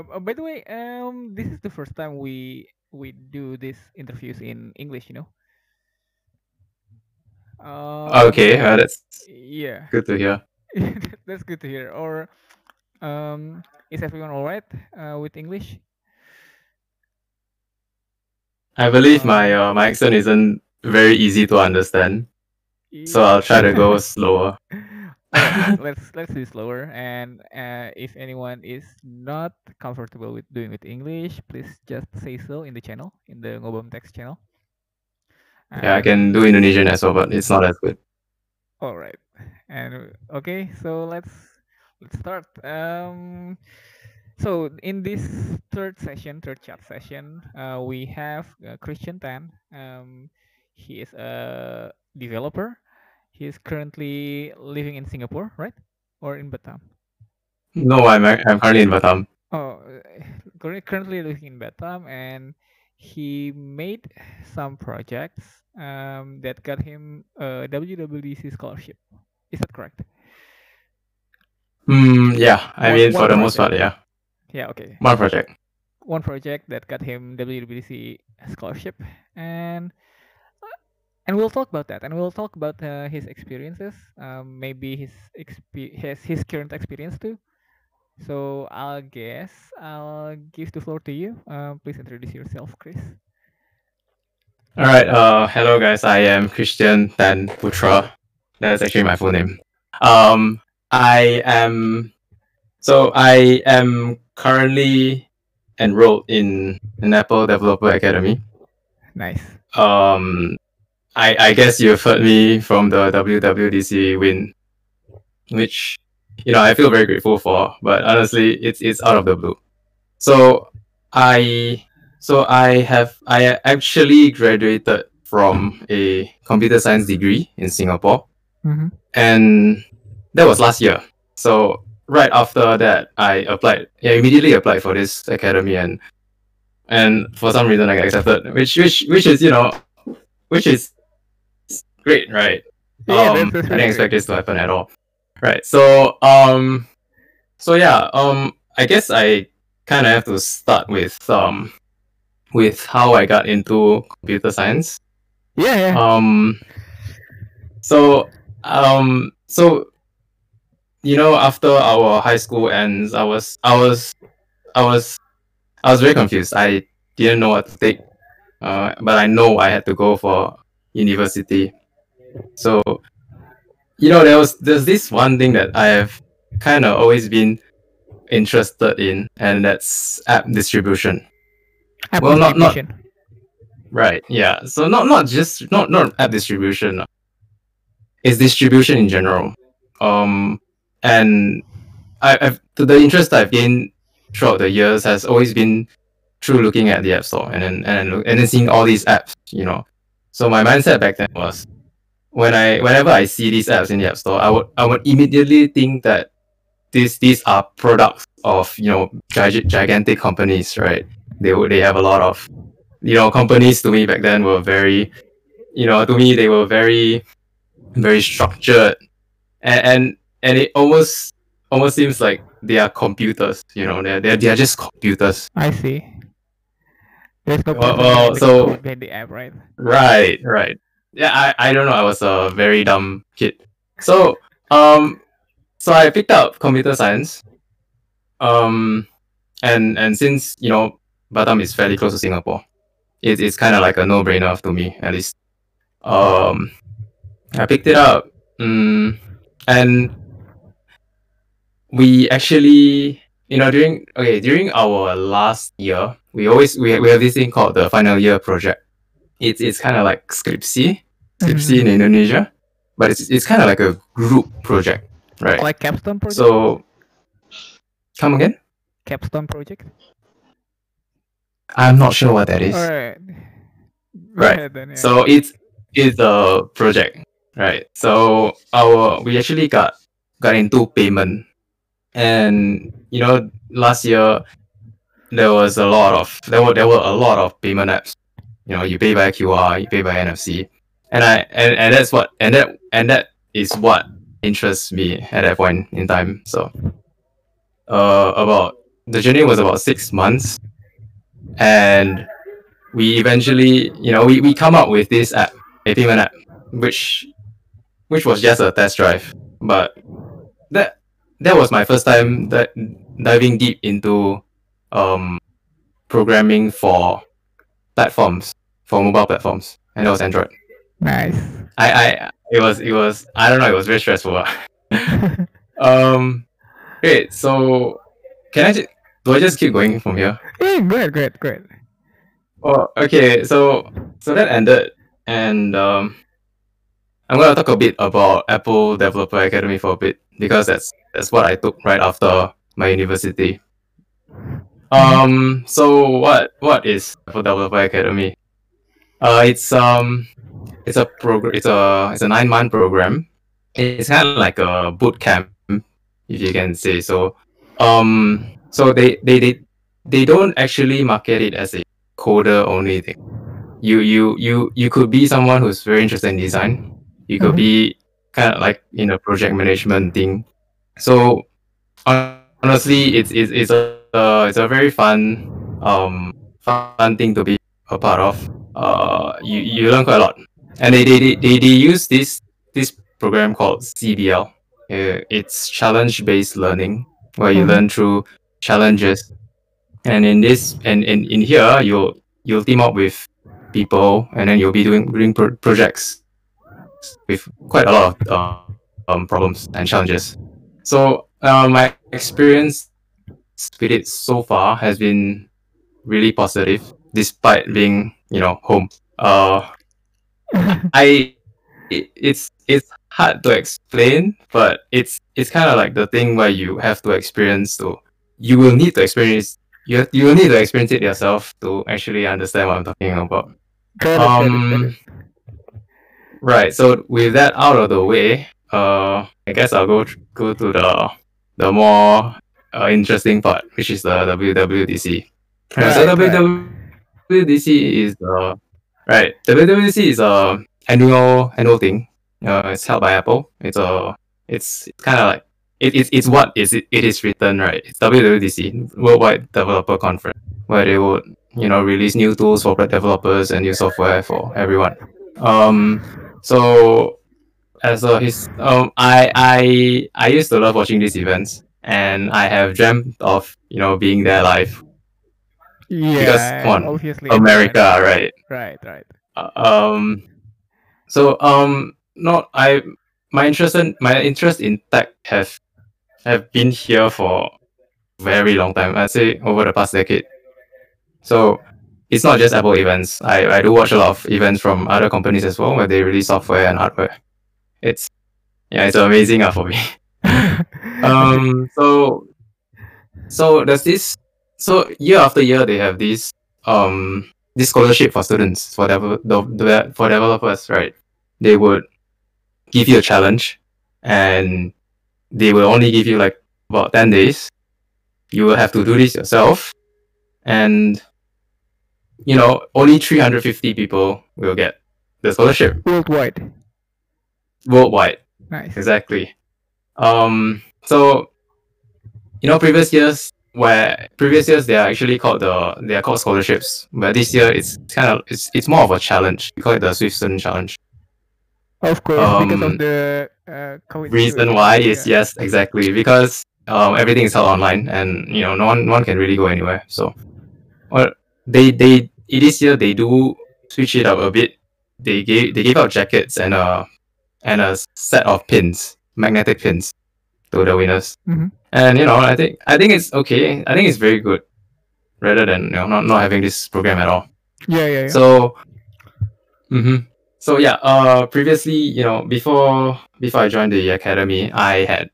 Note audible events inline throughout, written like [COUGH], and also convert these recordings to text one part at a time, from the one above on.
So, uh, by the way, um, this is the first time we we do these interviews in English. You know. Um, okay, uh, that's yeah. Good to hear. [LAUGHS] that's good to hear. Or, um, is everyone all right uh, with English? I believe my uh, my accent isn't very easy to understand, so I'll try to go [LAUGHS] slower. [LAUGHS] let's let's do slower. And uh, if anyone is not comfortable with doing with English, please just say so in the channel, in the Ngobam text channel. Yeah, I can do Indonesian as well, but it's not as good. All right, and okay, so let's let's start. Um, so in this third session, third chat session, uh, we have uh, Christian Tan. Um, he is a developer. He is currently living in Singapore, right, or in Batam? No, I'm I'm currently in Batam. Oh, currently living in Batam, and he made some projects um, that got him a WWDC scholarship. Is that correct? Hmm. yeah, I one, mean, for the project. most part, yeah. Yeah, okay. One project. One project that got him WWDC scholarship, and and we'll talk about that, and we'll talk about uh, his experiences, um, maybe his exp- his his current experience too. So I'll guess I'll give the floor to you. Uh, please introduce yourself, Chris. All right. Uh, hello guys. I am Christian Tan Putra. That's actually my full name. Um, I am. So I am currently enrolled in an Apple Developer Academy. Nice. Um, I I guess you've heard me from the WWDC win, which you know I feel very grateful for. But honestly, it's it's out of the blue. So I so I have I actually graduated from a computer science degree in Singapore, mm-hmm. and that was last year. So right after that, I applied. Yeah, immediately applied for this academy, and and for some reason I got accepted, which which which is you know, which is great, right? Yeah, um, I didn't expect this to happen at all. Right. So um, so yeah um, I guess I kind of have to start with um with how I got into computer science. Yeah, yeah. Um so um so you know after our high school ends I was I was I was I was very confused. I didn't know what to take. Uh, but I know I had to go for university. So you know there was there's this one thing that I have kind of always been interested in and that's app distribution app well, not not right. Yeah. So not not just not not app distribution. It's distribution in general. Um, and I, I've the interest I've gained throughout the years has always been through looking at the app store and then and then, and then seeing all these apps. You know, so my mindset back then was when I whenever I see these apps in the app store, I would I would immediately think that these these are products of you know gigantic companies, right? they would they have a lot of you know companies to me back then were very you know to me they were very very structured. And and, and it almost almost seems like they are computers you know they're, they're, they're just computers. I see. There's no well, well so the app right? Right right yeah I, I don't know i was a very dumb kid so um so i picked up computer science um and and since you know Batam is fairly close to Singapore. It, it's kind of like a no-brainer to me, at least. Um, I picked it up, um, and we actually, you know, during okay during our last year, we always we, we have this thing called the final year project. It's it's kind of like Skripsi, Mm-hmm. in Indonesia, but it's it's kind of like a group project, right? Like capstone project. So, come again. Capstone project. I'm not sure what that is. Right. Right. Then, yeah. So it's it's a project, right? So our we actually got got into payment, and you know last year there was a lot of there were there were a lot of payment apps. You know, you pay by QR, you pay by NFC, and I and, and that's what and that and that is what interests me at that point in time. So, uh, about the journey was about six months, and we eventually, you know, we, we come up with this app, a payment app, which which was just a test drive. But that that was my first time that diving deep into um programming for platforms for mobile platforms, and that was Android. Nice. I, I it was it was I don't know it was very stressful. [LAUGHS] um, great. So can I just do I just keep going from here? yeah, great, great, great. Oh, okay. So so that ended, and um, I'm gonna talk a bit about Apple Developer Academy for a bit because that's that's what I took right after my university. Um. So what what is Apple Developer Academy? Uh, it's um, it's a program. It's a it's a nine month program. It's kind of like a boot camp, if you can say so. Um. So they they they they don't actually market it as a coder only thing. You you you you could be someone who's very interested in design. You could Mhm. be kind of like in a project management thing. So honestly, it's it's it's a uh, it's a very fun um fun thing to be a part of. Uh, you you learn quite a lot, and they they they, they, use this this program called CBL. Uh, it's challenge based learning where you Mhm. learn through challenges and in this and in, in here you'll you'll team up with people and then you'll be doing doing pro- projects with quite a lot of uh, um, problems and challenges so uh, my experience with it so far has been really positive despite being you know home uh [LAUGHS] i it, it's it's hard to explain but it's it's kind of like the thing where you have to experience to you will need to experience you, you will need to experience it yourself to actually understand what i'm talking about. Got it, got it, got um right so with that out of the way uh i guess i'll go go to the the more uh, interesting part which is the wwdc Right, so Right, right. WWDC is the right. WWDC is a annual annual thing. Uh, it's held by Apple. It's a it's kind of like it, it's it's what is it, it is written right. It's WWDC Worldwide Developer Conference where they would you know release new tools for developers and new software for everyone. Um, so as a his um I I I used to love watching these events and I have dreamt of you know being there live Yeah, come on, obviously. America, everyone- right? Right, right. Uh, Um, so um, no, I my interest in my interest in tech have have been here for very long time. I'd say over the past decade. So it's not just Apple events. I, I do watch a lot of events from other companies as well where they release software and hardware. It's yeah, it's amazing uh, for me. [LAUGHS] um so so there's this so year after year they have this um this scholarship for students for the for developers right? They would give you a challenge and they will only give you like about 10 days. You will have to do this yourself and you know only 350 people will get the scholarship. Worldwide. worldwide. Nice. exactly. Um so you know previous years where previous years they are actually called the they are called scholarships but this year it's kind of it's, it's more of a challenge. We call it the swift student challenge. Of course, because Um, of the uh, COVID reason why is Yeah. yes exactly because um everything is held online and you know no one no one can really go anywhere so. Well they they this year they do switch it up a bit. They gave they gave out jackets and a and a set of pins magnetic pins to the winners. Mhm. And you know i think i think it's okay i think it's very good rather than you know not, not having this program at all Yeah, yeah, yeah. so, hmm so yeah. Uh, previously, you know, before before I joined the academy, I had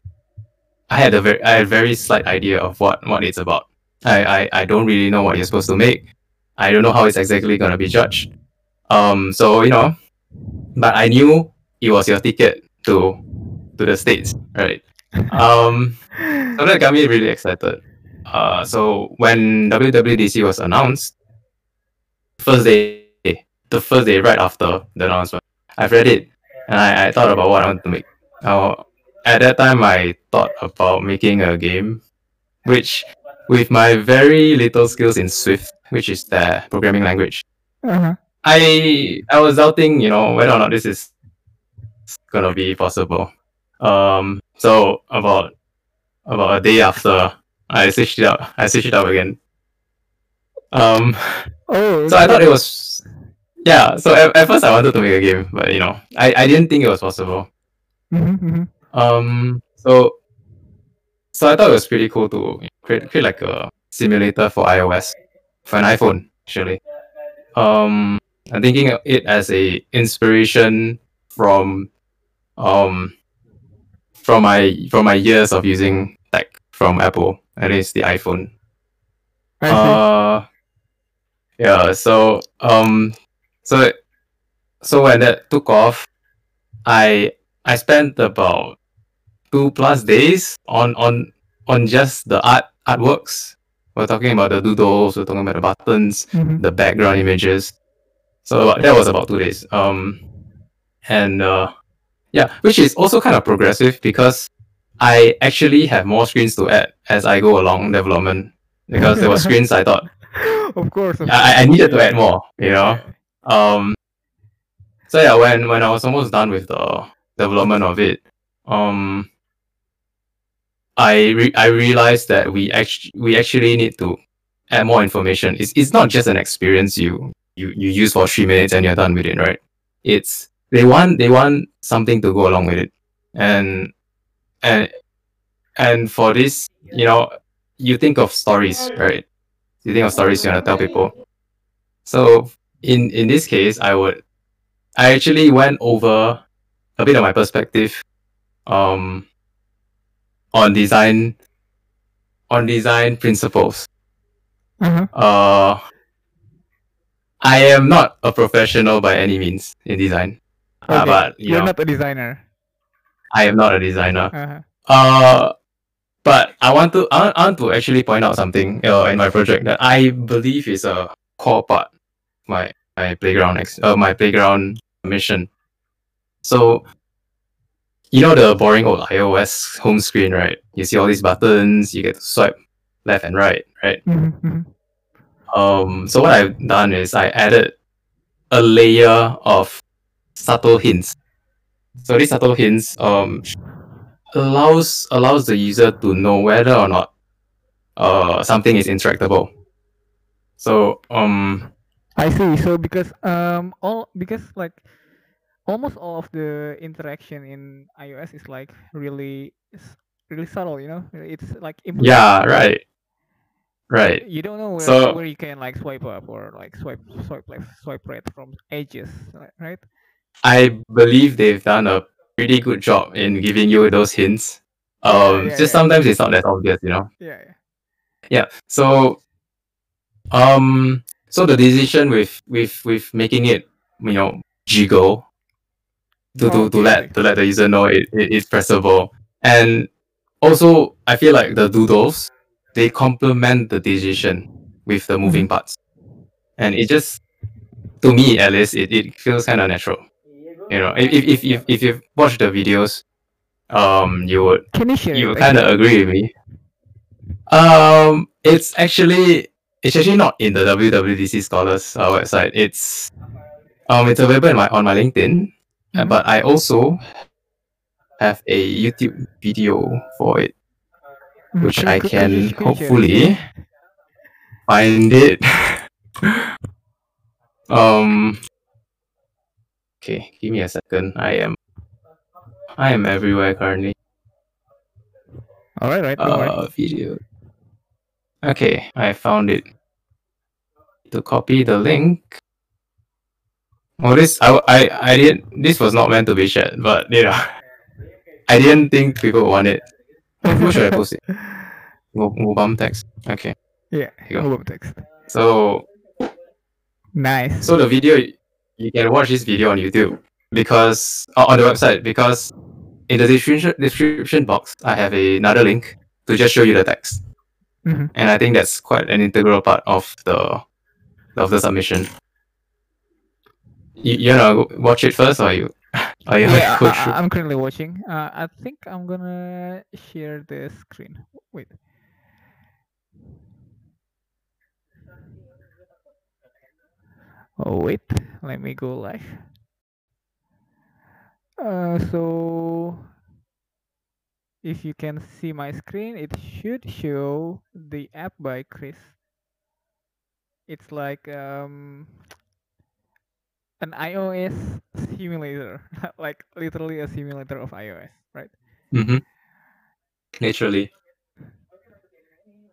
I had a very I had a very slight idea of what what it's about. I, I I don't really know what you're supposed to make. I don't know how it's exactly gonna be judged. Um, so you know, but I knew it was your ticket to to the states, right? Um, [LAUGHS] so that got me really excited. Uh, so when WWDC was announced, first day, the first day right after the announcement, I've read it and I, I thought about what I want to make. Uh, at that time, I thought about making a game, which with my very little skills in Swift, which is their programming language, Uh-huh. I I was doubting, you know, whether or not this is gonna be possible. Um, so about about a day after, I switched it up. I switched it up again. Um, Oh. so I thought it was, yeah. So at, at first I wanted to make a game, but you know, I, I didn't think it was possible. Mm-hmm, Um, so so I thought it was pretty cool to create create like a simulator for iOS for an iPhone actually. Um, I'm thinking of it as a inspiration from um from my from my years of using tech from Apple, at least the iPhone. I. Uh, yeah. So um, so so when that took off, I I spent about two plus days on on on just the art artworks. We're talking about the doodles. We're talking about the buttons, Mhm. the background images. So that was about two days. Um, and uh, yeah, which is also kind of progressive because I actually have more screens to add as I go along development because there were screens I thought [LAUGHS] of course. Of I, I needed to add more, you know. Um, so yeah, when when I was almost done with the development of it, um, I re- I realized that we actually we actually need to add more information. It's it's not just an experience you you you use for three minutes and you're done with it, right? It's they want they want something to go along with it, and and and for this, you know, you think of stories, right? You think of stories you want to tell people. So in in this case, I would I actually went over a bit of my perspective um on design on design principles. Uh-huh. Uh I am not a professional by any means in design. Uh, but you You're know, not a designer. I am not a designer. Uh-huh. Uh, but I want to I want, I want to actually point out something uh, in my project that I believe is a core part my my playground ex- uh, my playground mission. So you know the boring old iOS home screen, right? You see all these buttons, you get to swipe left and right, right? Mhm, mhm. Um, so what I've done is I added a layer of subtle hints. So these subtle hints um allows allows the user to know whether or not uh something is interactable. So um I see. So because um all because like almost all of the interaction in iOS is like really really subtle, you know? It's like yeah, right. Right. You don't know where, So- where you can like swipe up or like swipe swipe left, swipe right from edges, right? I believe they've done a pretty good job in giving you those hints. Um yeah, just yeah. sometimes it's not that obvious, you know. Yeah, yeah. yeah so um so the decision with with with making it you know jiggle to to, to let to let the user know it, it is pressable and also i feel like the doodles they complement the decision with the moving parts and it just to me at least it, it feels kind of natural you know if, if, if, if, if you've watched the videos um you would Can you share you kind of agree with me. Um, it's actually it's actually not in the WWDC Scholars uh, website. It's um it's available in my, on my LinkedIn, uh, Mhm. but I also have a YouTube video for it, Mm, which I can you- could you share it? hopefully find it. [LAUGHS] um. Okay, give me a second. I am I am everywhere currently. All right, right. Don't uh, video. Okay, I found it. To copy the link. Oh, this I I I didn't. This was not meant to be shared, but you know, [LAUGHS] I didn't think people would want it. Where where should I post it? [LAUGHS] Mobile text. Okay. Yeah, you go. mobile text. So Nice. so the video you can watch this video on YouTube because on the website because in the description description box I have another link to just show you the text. Mhm. and I think that's quite an integral part of the of the submission. You, you wanna watch it first, or you, [LAUGHS] or you yeah, i i i'm currently watching. Uh, I think I'm gonna share the screen. Wait. Oh wait, let me go live. Uh, so if you can see my screen, it should show the app by Chris. It's like um, an iOS simulator, [LAUGHS] like literally a simulator of iOS, right? Mm-hmm. naturally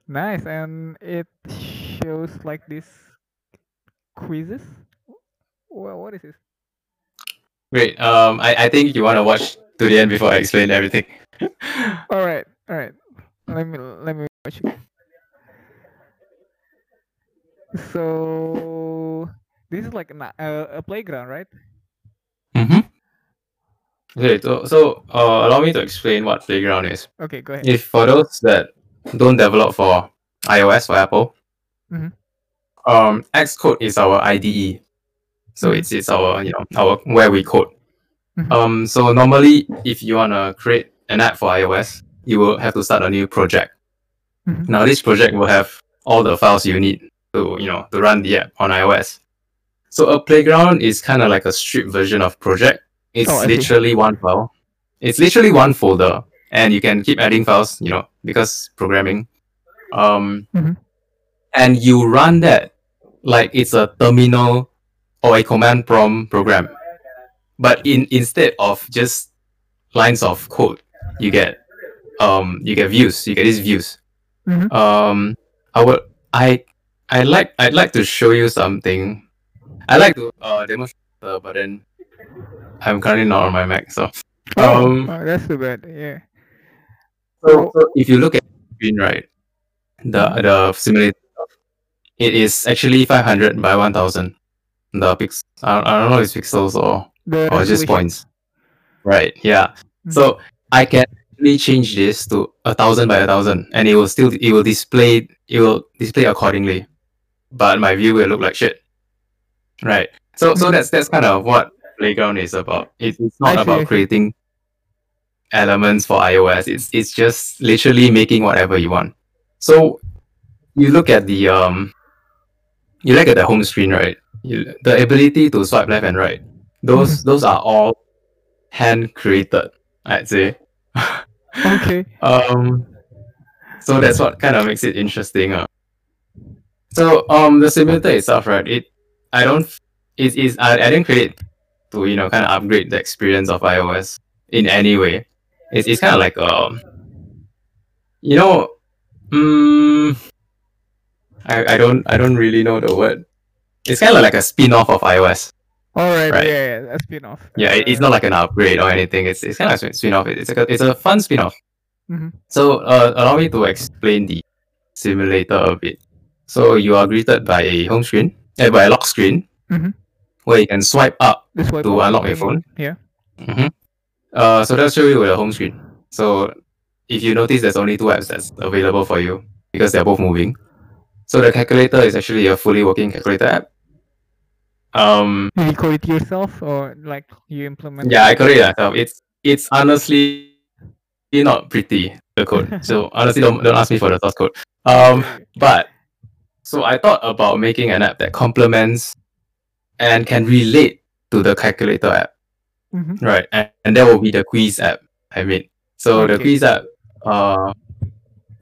Nice, and it shows like this quizzes. Well, what is this? Great. Um, I, I think you want to watch to the end before I explain everything. [LAUGHS] All right, all right. Let me let me watch. it. So this is like an, uh, a playground, right? mm-hmm. Okay, so, so uh, allow me to explain what Playground is. Okay, go ahead. If for those that don't develop for iOS or Apple, Mhm. Um, Xcode is our IDE. So it's it's our you know our where we code. Mhm. Um, so normally if you wanna create an app for iOS, you will have to start a new project. Mhm. Now this project will have all the files you need to you know to run the app on iOS. So a playground is kind of like a stripped version of project. It's Oh, literally one file. It's literally one folder, and you can keep adding files. You know because programming. Um, Mhm. and you run that like it's a terminal or a command prompt program. But in instead of just lines of code, you get um you get views. You get these views. Mhm. Um, I would I I like I'd like to show you something. I like to uh demonstrate, uh, but then I'm currently not on my Mac, so Oh, um oh, that's too bad. Yeah. so, so if you look at the screen right, the the simulator it is actually 500 by 1000 the pix I, I don't know if it's pixels or The or just points. Right yeah. Mhm. so i can actually change this to a thousand by a thousand and it will still it will display it will display accordingly. But my view will look like shit. Right. So so Mhm. that's that's kind of what playground is about. It, it's not about creating elements for ios it's it's just literally making whatever you want. So you look at the um you look at the home screen right you, the ability to swipe left and right those those are all hand created i'd say [LAUGHS] Okay. um so that's what kind of makes it interesting uh. so um the simulator itself right it i don't it is I, I didn't create to you know kind of upgrade the experience of ios in any way it's, it's kind of like um you know mm, I, I don't i don't really know the word it's kind of like a spin-off of ios All right. Right. Yeah, yeah. That's spin off. yeah it, it's not like an upgrade or anything it's, it's kind of a spin-off it's like a, it's a fun spin-off Mhm. so uh, allow me to explain the simulator a bit so you are greeted by a home screen eh, by a lock screen Mhm. where you can swipe up way. To unlock your phone? Yeah. hmm uh, so that'll show you the home screen so if you notice there's only two apps that's available for you because they're both moving so the calculator is actually a fully working calculator app um Did you code it yourself or like you implement? Yeah, I code it myself. It's it's honestly not pretty the code. [LAUGHS] so honestly, don't don't ask me for the source code. Um, but so I thought about making an app that complements and can relate to the calculator app, Mhm. right? And, and that will be the quiz app I made. So the quiz app, uh,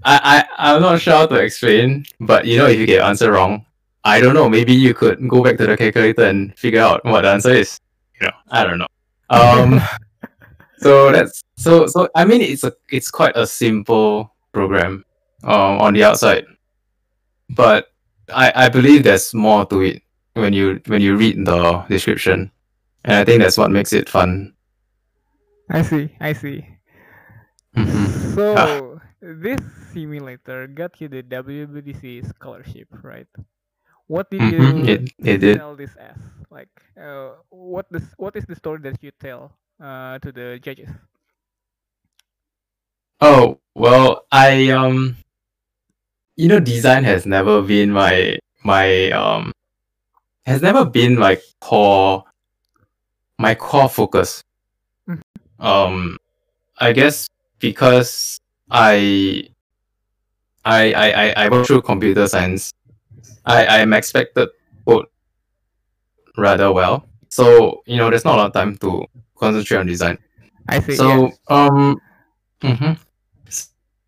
I I I'm not sure how to explain, but you know, if you get answer wrong, I don't know. Maybe you could go back to the calculator and figure out what the answer is. You know, I don't know. Um, [LAUGHS] so that's so so. I mean, it's a it's quite a simple program, um, on the outside, but I I believe there's more to it when you when you read the description, and I think that's what makes it fun. I see. I see. Mhm. So this simulator got you the WWDC scholarship, right? What did you Mhm, It it did. tell this as? Like, uh, what this what is the story that you tell uh, to the judges? Oh, well, I um you know design has never been my my um has never been my core my core focus. Mhm. Um I guess because I I I I, I went through computer science. I I'm expected quote rather well. So you know, there's not a lot of time to concentrate on design. I see. So yes. um, mhm.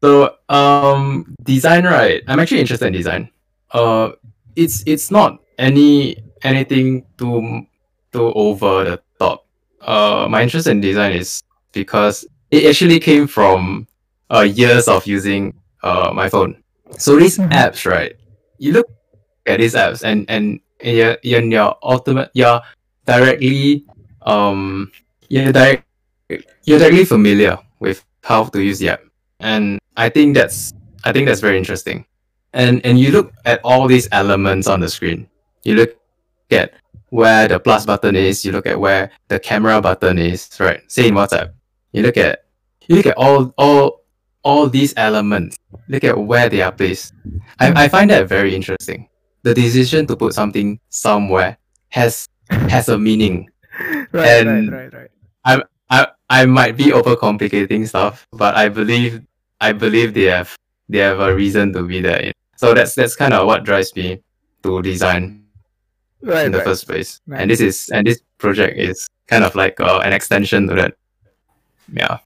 so um, design, right? I'm actually interested in design. Uh, it's it's not any anything too too over the top. Uh, my interest in design is because it actually came from uh years of using uh my phone. So these Mhm. apps, right? You look at these apps and and you're, you're, you're ultimate you're directly um you're direct you're directly familiar with how to use the app. And I think that's I think that's very interesting. And and you look at all these elements on the screen. You look at where the plus button is, you look at where the camera button is, right? Say in WhatsApp. You look at you look at all all all these elements. Look at where they are placed. I, I find that very interesting. The decision to put something somewhere has has a meaning. [LAUGHS] right, and- right, right, right. I I might be overcomplicating stuff, but I believe I believe they have they have a reason to be there. So that's that's kind of what drives me to design Right, in the right. first place. Nice. And this is and this project is kind of like uh, an extension to that. Yeah.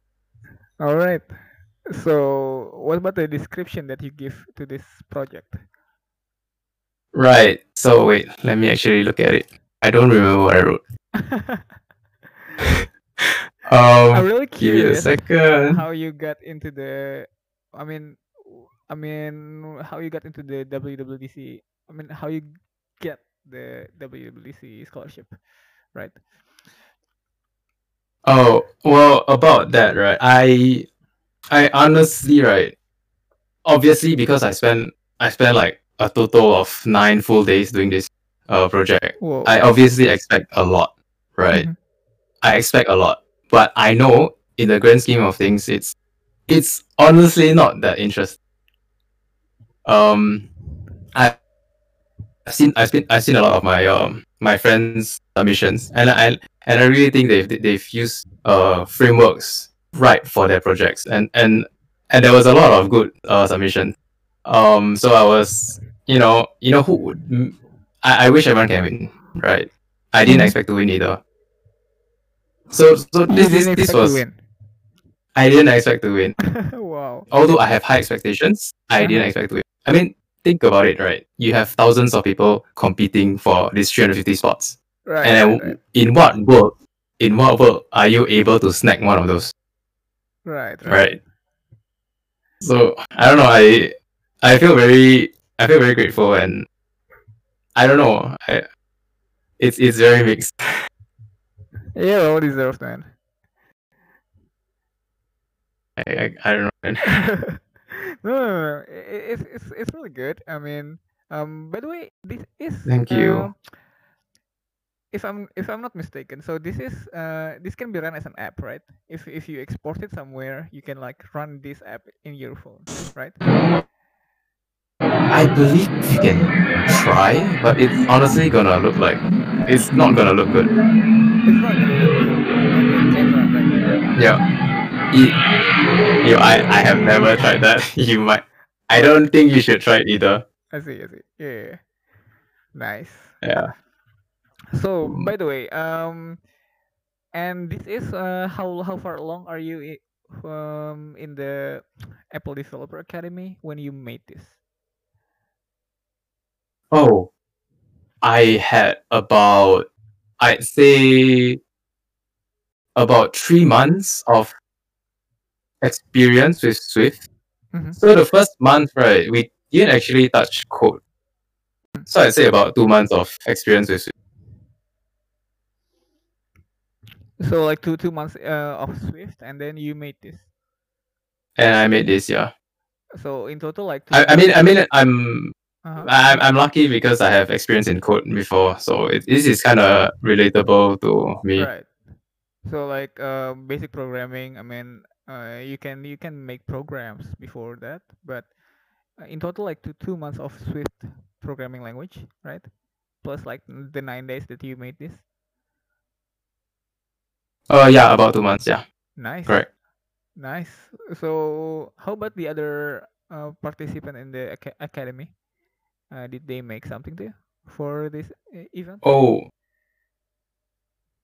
All right. So, what about the description that you give to this project? Right. So wait, let me actually look at it. I don't remember what I wrote. [LAUGHS] [LAUGHS] I'm Um, really me a curious how you got into the. I mean, I mean, how you got into the WWDC. I mean, how you get the WWDC scholarship, right? Oh well, about that, right? I I honestly, right? Obviously, because I spent I spent like a total of nine full days doing this uh project. Whoa. I obviously expect a lot, right? Mhm. I expect a lot, but I know in the grand scheme of things, it's it's honestly not that interesting. Um, I I've seen I've seen I've seen a lot of my um my friends' submissions, and I and I really think they've they've used uh frameworks right for their projects, and and and there was a lot of good uh submissions. Um, so I was you know you know who would I, I wish everyone can win, right? I didn't Mhm. expect to win either. So so this this this was. I didn't expect to win. [LAUGHS] wow. Although I have high expectations, I Uh-huh. didn't expect to win. I mean, think about it, right? You have thousands of people competing for these 350 spots. Right. and right. in what world in what world are you able to snag one of those Right, right. right so i don't know i i feel very i feel very grateful and i don't know I, it's it's very mixed [LAUGHS] Yeah, well deserved, man. I, I, I don't know man. [LAUGHS] no, no, no. i- i- It's, it's it's really good. I mean, um, by the way, this is Thank you. uh, if I'm if I'm not mistaken, so this is uh this can be run as an app, right? If if you export it somewhere, you can like run this app in your phone, right? i believe you can try but it's honestly gonna look like it's not gonna look good It's not gonna look good, and it can run, right? yeah it, you know, I, I have never tried that [LAUGHS] you might i don't think you should try it either I see, I see. Yeah. Nice. yeah So, Mm. by the way, um, and this is uh, how how far along are you i- um in the Apple Developer Academy when you made this? Oh, I had about, I'd say, about three months of experience with Swift. Mhm. So the first month, right, we didn't actually touch code. So I'd say about two months of experience with Swift. So like two two months uh, of Swift, and then you made this. And I made this, yeah. So in total, like two. I, I mean, I mean, I'm, uh I'm, I'm lucky because I have experience in code before, so it, this is kind of relatable to me. right. So like uh, basic programming. I mean, uh, you can you can make programs before that, but uh, in total, like two two months of Swift programming language, right? Plus like the nine days that you made this. Uh, yeah, about two months, yeah, Nice. correct. Nice. So, how about the other uh, participant in the aca- academy? Uh, did they make something to you for this uh, event? Oh,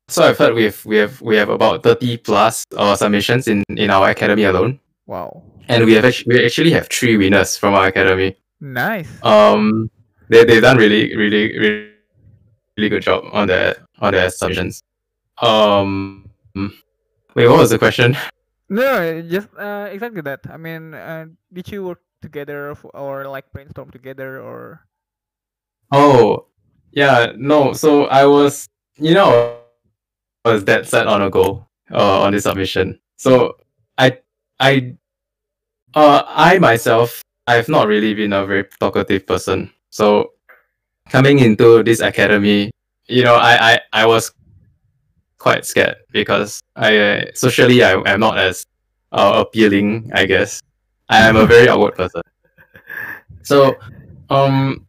so I've heard we have we have we have about thirty plus uh, submissions in in our academy alone, Wow. and we have actually, we actually have three winners from our academy. Nice. Um, they they've done really really really really good job on their on their submissions. Um, wait, what was the question? No, just uh, exactly that. I mean, uh, did you work together f- or like brainstorm together or? Oh, yeah, no. So I was, you know, I was dead set on a goal uh, on this submission. So I, I, uh, I myself, I've not really been a very talkative person. So coming into this academy, you know, I, I, I was quite scared because I uh, socially I am not as uh, appealing. I guess I am a very awkward person. So, um,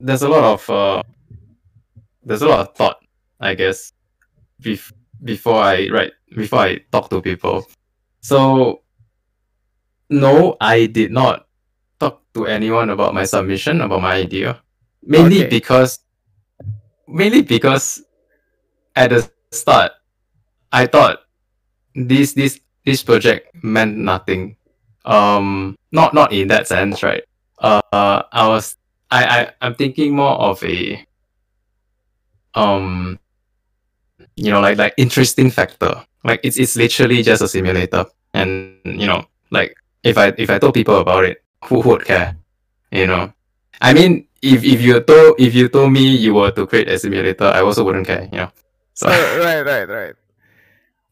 there's a lot of uh, there's a lot of thought, I guess, bef- before I write before I talk to people. So, no, I did not talk to anyone about my submission about my idea, mainly Okay. because mainly because at the start, I thought this this this project meant nothing. Um, not not in that sense, right? Uh, I was I I I'm thinking more of a um, you know, like like interesting factor. Like it's it's literally just a simulator, and you know, like if I if I told people about it, who would care? You know, I mean, if if you told if you told me you were to create a simulator, I also wouldn't care. You know, so [LAUGHS] right, right, right.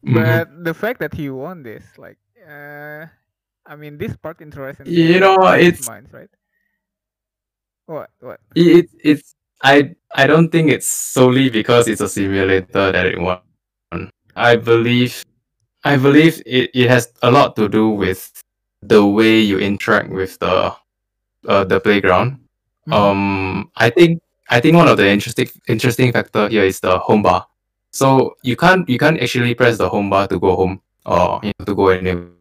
Mhm. But the fact that he won this, like, uh, I mean, this part interest in You know, it's- minds, right? What? What? it, it it's I I don't think it's solely because it's a simulator that it won. I believe I believe it, it has a lot to do with the way you interact with the uh, the playground. Mhm. Um I think I think one of the interesting interesting factor here is the home bar. So you can't you can't actually press the home bar to go home or you know, to go anywhere.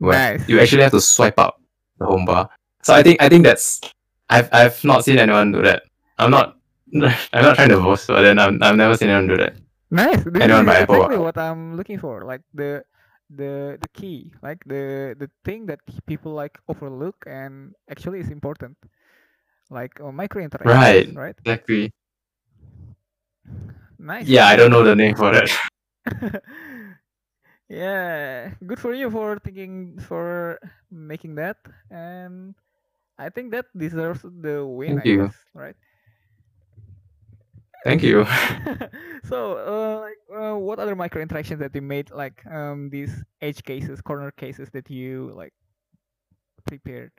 Nice. You actually have to swipe up the home bar. So I think I think that's I've I've not seen anyone do that. I'm not [LAUGHS] I'm not trying to boast, but then I'm, I've never seen anyone do that. Nice. This Anyone is exactly what I'm looking for. Like the the the key, like the the thing that people like overlook and actually is important, like uh, micro interactions, Right. right? Exactly. Nice. Yeah, I don't know the name for that. [LAUGHS] [LAUGHS] yeah, good for you for thinking for making that, and I think that deserves the win. Thank I you. guess, right? Thank you. [LAUGHS] so, uh, like, uh, what other micro interactions that you made, like um, these edge cases, corner cases that you like prepared?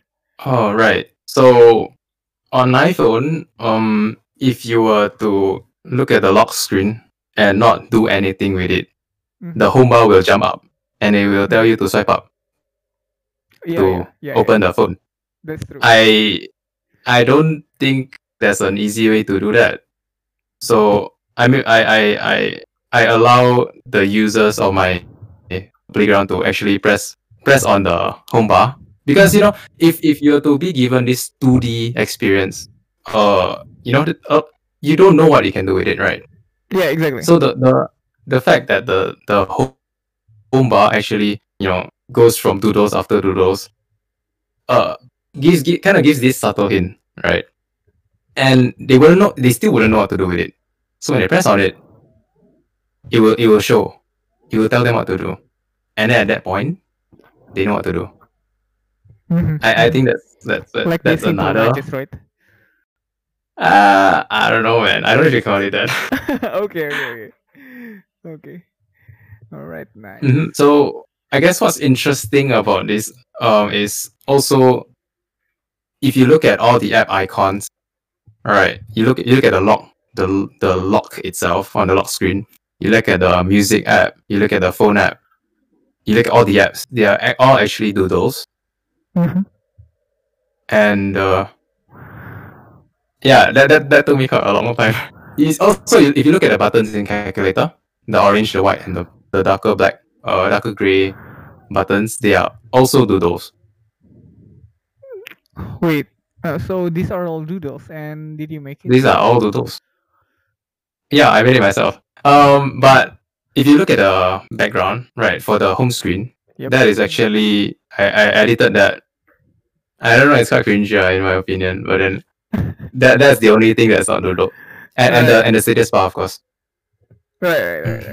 Oh right. So on iPhone, um, if you were to look at the lock screen and not do anything with it, Mhm. the home bar will jump up and it will tell you to swipe up Yeah, to yeah, yeah, open the phone. That's true. I I don't think there's an easy way to do that. So I mean I I I, I allow the users of my playground to actually press press on the home bar. Because you know, if if you're to be given this 2D experience, uh you know the- uh, you don't know what you can do with it, right? yeah, exactly. So the the the fact that the the home home bar actually you know goes from doodles after doodles, uh, gives gi- kind of gives this subtle hint, right? And they wouldn't know. They still wouldn't know what to do with it. So when they press on it, it will it will show. It will tell them what to do, and then at that point, they know what to do. Mhm, I, I think that's that's that- like that's another. nudges, right? Uh, I don't know, man. I don't know if you call it that. [LAUGHS] [LAUGHS] okay, okay, okay, okay. All right, nice. Mhm. So I guess what's interesting about this um is also if you look at all the app icons, all right, you look you look at the lock the the lock itself on the lock screen. You look at the music app. You look at the phone app. You look at all the apps. They are all actually doodles. Mhm. And uh, yeah, that, that that took me quite a long time. It's also if you look at the buttons in calculator, the orange, the white, and the, the darker black, uh, darker gray buttons, they are also doodles. Wait, uh, so these are all doodles, and did you make it? These are all doodles. Yeah, I made it myself. Um, but if you look at the background, right, for the home screen, Yep. that is actually I, I edited that. I don't know, it's quite cringy uh, in my opinion, but then that that's the only thing that's not doodled. And and the and the status bar, of course. Right, right, right,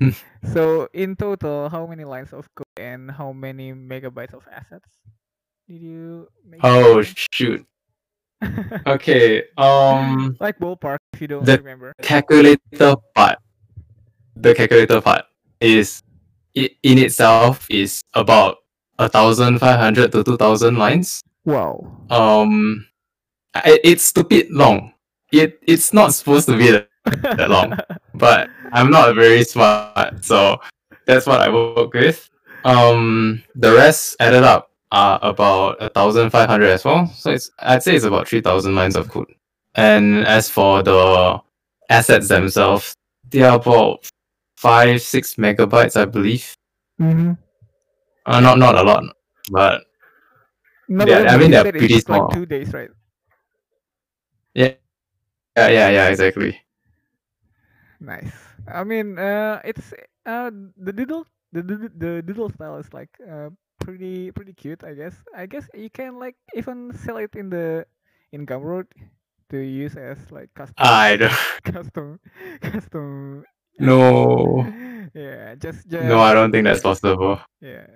right. [LAUGHS] So in total, how many lines of code and how many megabytes of assets did you make? Oh shoot. [LAUGHS] Okay. Um like ballpark, if you don't The- remember. calculator part. The calculator part is it in itself is about a thousand five hundred to two thousand lines. Wow. Um, I, it's stupid long. It it's not supposed to be that, that [LAUGHS] long, but I'm not very smart, so that's what I work with. Um, the rest added up are about a thousand five hundred as well. So it's I'd say it's about three thousand lines of code. And as for the assets themselves, they are about five six megabytes, I believe. mm-hmm. Uh, not not a lot, but No, Yeah, I mean, they're pretty took like small. two days, right? Yeah, yeah, yeah, exactly. Nice. I mean, uh, it's uh the doodle the doodle, the doodle style is like uh pretty pretty cute. I guess. I guess you can like even sell it in the in Gumroad to use as like custom I don't. [LAUGHS] custom custom. No, [LAUGHS] Yeah, just just no, I don't think that's possible. yeah.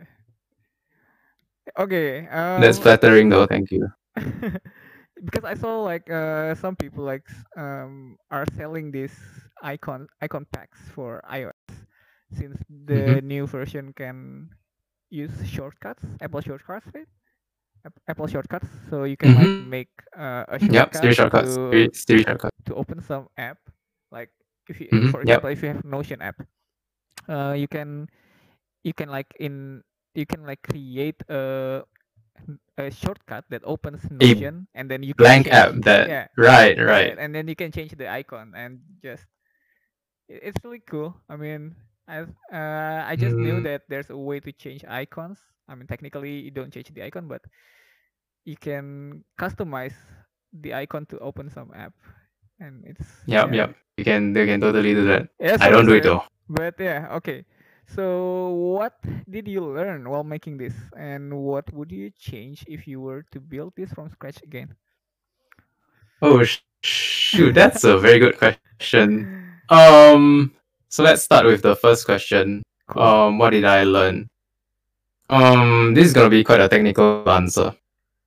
Okay. Um, That's flattering, though. Thank you. [LAUGHS] because I saw like uh some people like um are selling these icon icon packs for iOS since the Mm-hmm. new version can use shortcuts Apple shortcuts right Apple shortcuts so you can like Mhm. make uh, a Yep, shortcut Siri shortcuts. to, Siri, Siri shortcuts. to open some app like if you Mhm, for yep. example if you have Notion app uh you can you can like in you can like create a a shortcut that opens Notion and then you Blank app that. yeah Right, right, and then you can change the icon and just it's really cool i mean i uh, i just knew Mm. that there's a way to change icons i mean technically you don't change the icon but you can customize the icon to open some app and it's Yep, yeah. yep. You can, you can totally do that. yeah, I don't do it though. but yeah okay so what did you learn while making this and what would you change if you were to build this from scratch again Oh sh- shoot, that's a very good question. [LAUGHS] Um, so let's start with the first question. cool. Um, what did I learn? Um, this is gonna be quite a technical answer.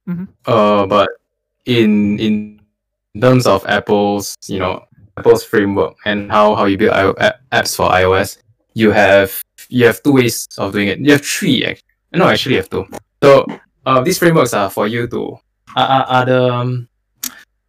Mhm. Uh, but in in terms of Apple's, you know, Apple's framework and how how you build I- apps for iOS, you have you have two ways of doing it. You have three actually. No, actually, you have two. So, uh, these frameworks are for you to are, are, are the um,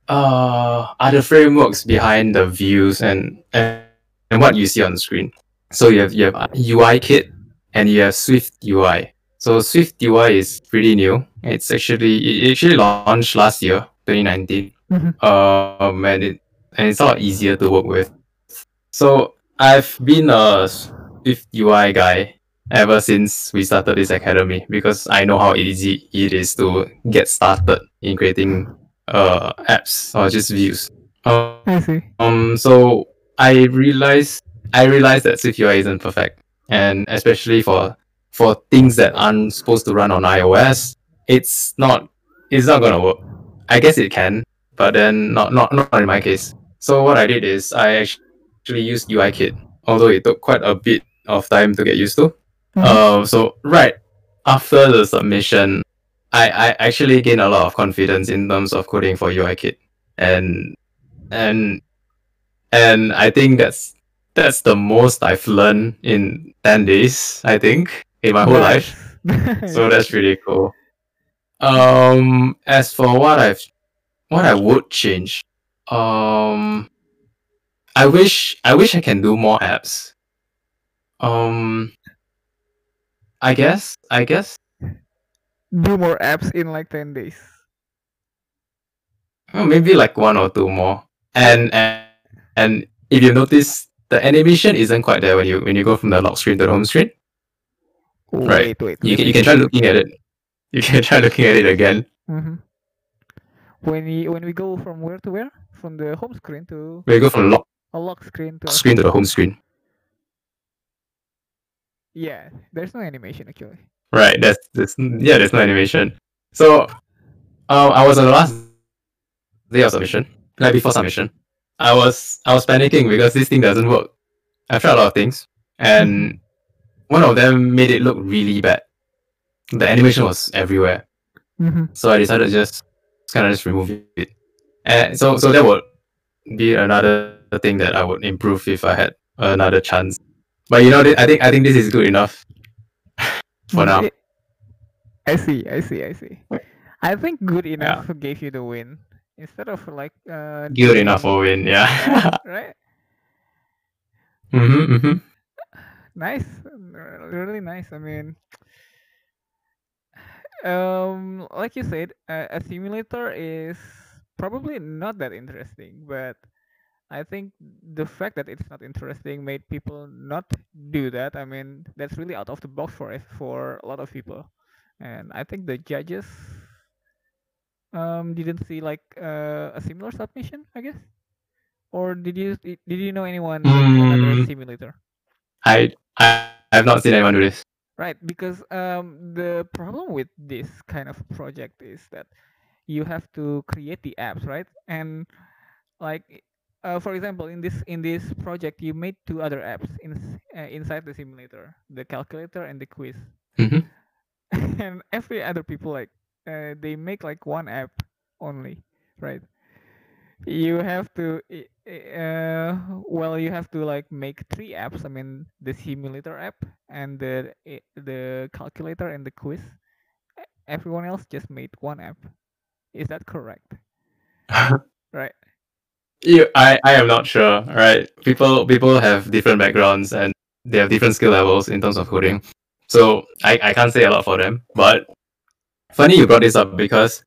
uh are the frameworks behind the views and and, and what you see on the screen. So you have you have UI kit and you have Swift UI. So Swift UI is pretty new. It's actually it actually launched last year, 2019. Mhm. Um, and it and it's a lot easier to work with. So I've been a Swift UI guy ever since we started this academy because I know how easy it is to get started in creating uh apps or just views. Um, i see um, so I realized I realized that Swift UI isn't perfect, and especially for for things that aren't supposed to run on iOS, it's not it's not gonna work. I guess it can, but then not not not in my case. So what I did is I actually used UIKit, although it took quite a bit of time to get used to. Mhm. Uh, so right after the submission, I, I actually gained a lot of confidence in terms of coding for UIKit, and and and I think that's that's the most I've learned in ten days. I think in my whole life. So [LAUGHS] that's really cool. Um, as for what I've what I would change, um, I wish I wish I can do more apps. Um, I guess I guess do more apps in like 10 days well, maybe like one or two more. And and and if you notice, the animation isn't quite there when you when you go from the lock screen to the home screen. Right. wait wait You can you can try looking at it. You can [LAUGHS] try looking at it again. Mhm. when we when we go from where to where from the home screen to you go from lock a lock screen to screen to the home screen. Yeah, there's no animation actually. Right. That's, that's yeah. There's no animation. So, um, I was on the last day of submission, like before submission. I was I was panicking because this thing doesn't work. I tried a lot of things, and one of them made it look really bad. The animation was everywhere, Mm-hmm. so I decided to just kind of just remove it. And so so that would be another thing that I would improve if I had another chance. But you know, I think I think this is good enough [LAUGHS] for now. I see, I see, I see. I think good enough gave you the win instead of like uh, Good enough for win, yeah. [LAUGHS] right? mm-hmm, mm-hmm. Nice, really nice. I mean, um, like you said, a simulator is probably not that interesting, but I think the fact that it's not interesting made people not do that. I mean, that's really out of the box for it for a lot of people, and I think the judges um didn't see like uh, a similar submission, I guess. Or did you did you know anyone another Mm. simulator? I I have not seen anyone do this. Right, because um, the problem with this kind of project is that you have to create the apps, right? And like, uh, for example, in this in this project, you made two other apps in, uh, inside the simulator, the calculator and the quiz. Mhm. [LAUGHS] and every other people like uh, they make like one app only, right? You have to uh, well, you have to like make three apps. I mean, the simulator app and the the calculator and the quiz. Everyone else just made one app. Is that correct? [LAUGHS] Right. You, I, I am not sure. Right? People people have different backgrounds and they have different skill levels in terms of coding. So I, I can't say a lot for them. But funny you brought this up because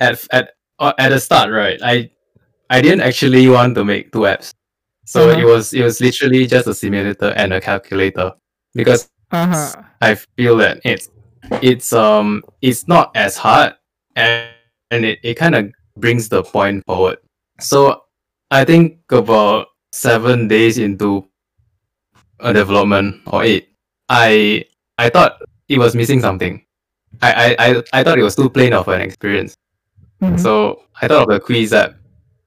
at at uh, at the start, right? I I didn't actually want to make two apps. So Uh-huh. it was it was literally just a simulator and a calculator because Uh huh. I feel that it's it's um it's not as hard and, and it, it kind of brings the point forward. So I think about seven days into a development or eight, I I thought it was missing something. I, I, I, I thought it was too plain of an experience. Mhm. So I thought of the quiz app.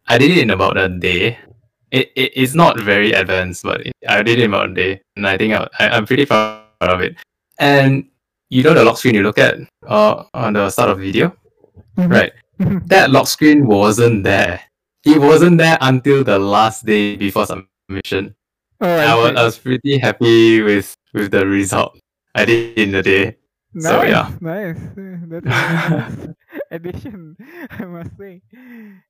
I did it in about a day. It, it it's not very advanced, but it, I did it in about a day, and I think I, I, I'm pretty proud of it. And you know the lock screen you look at uh, on the start of the video, Mhm. right? Mhm. That lock screen wasn't there. It wasn't there until the last day before submission. Oh, I I was. I was pretty happy with with the result I did in the day. Nice, So, yeah. nice. [LAUGHS] That's nice [LAUGHS] addition, [LAUGHS] I must say.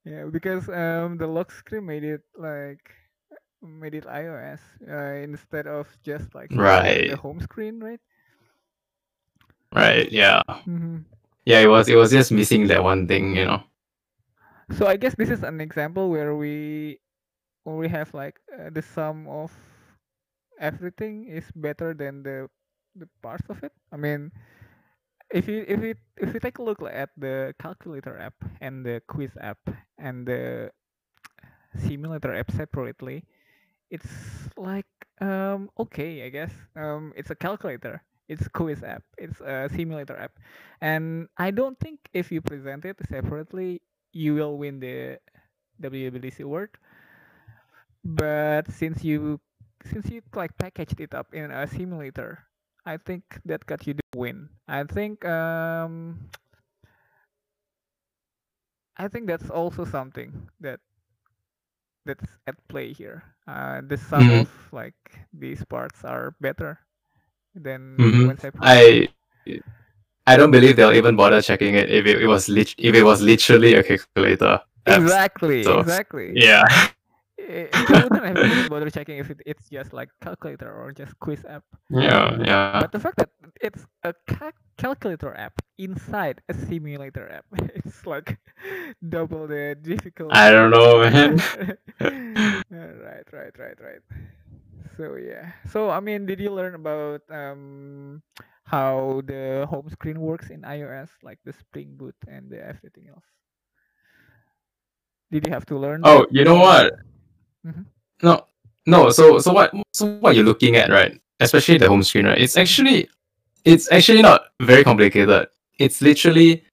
Yeah, because um the lock screen made it like made it iOS uh, instead of just like the- Right. the home screen, right? Right? Yeah. hmm Yeah. It was it was just missing that one thing, you know. So I guess this is an example where we where we have like uh, the sum of everything is better than the the parts of it. I mean, if you if you if you take a look at the calculator app and the quiz app and the simulator app separately, it's like um okay, I guess. Um it's a calculator, it's a quiz app, it's a simulator app. And I don't think if you present it separately, you will win the WWDC award. But since you since you like packaged it up in a simulator, I think that got you the win. I think um I think that's also something that that's at play here. Uh, the sum Mhm. of like these parts are better than Mhm. when separate. I don't believe they'll even bother checking it if it, it was lit- if it was literally a calculator. exactly, so- exactly. Yeah. I- [LAUGHS] I wouldn't have even bothered checking if it, it's just like calculator or just quiz app. Yeah. Yeah. But the fact that it's a cal- calculator app inside a simulator app, [LAUGHS] it's like double the difficulty. I don't know, [LAUGHS] man. Right, right, right, right. So yeah. So I mean, did you learn about um how the home screen works in iOS, like the SpringBoard and the everything else? Did you have to learn? Oh, that? you know what? Mhm. no, no. So so what so what you're looking at, right? Especially the home screen, right? It's actually it's actually not very complicated. It's literally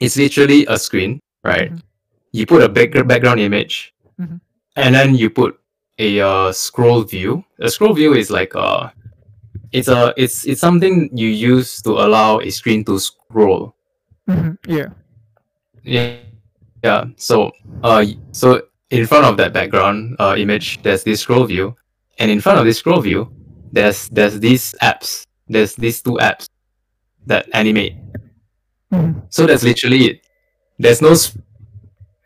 it's literally a screen, right? Mhm. You put a back- background image, Mhm. and then you put a uh, scroll view. A scroll view is like uh it's a it's it's something you use to allow a screen to scroll. Mhm. Yeah. Yeah, yeah. So uh so in front of that background uh image, there's this scroll view, and in front of this scroll view, there's there's these apps. There's these two apps that animate. Mhm. So that's literally it. There's no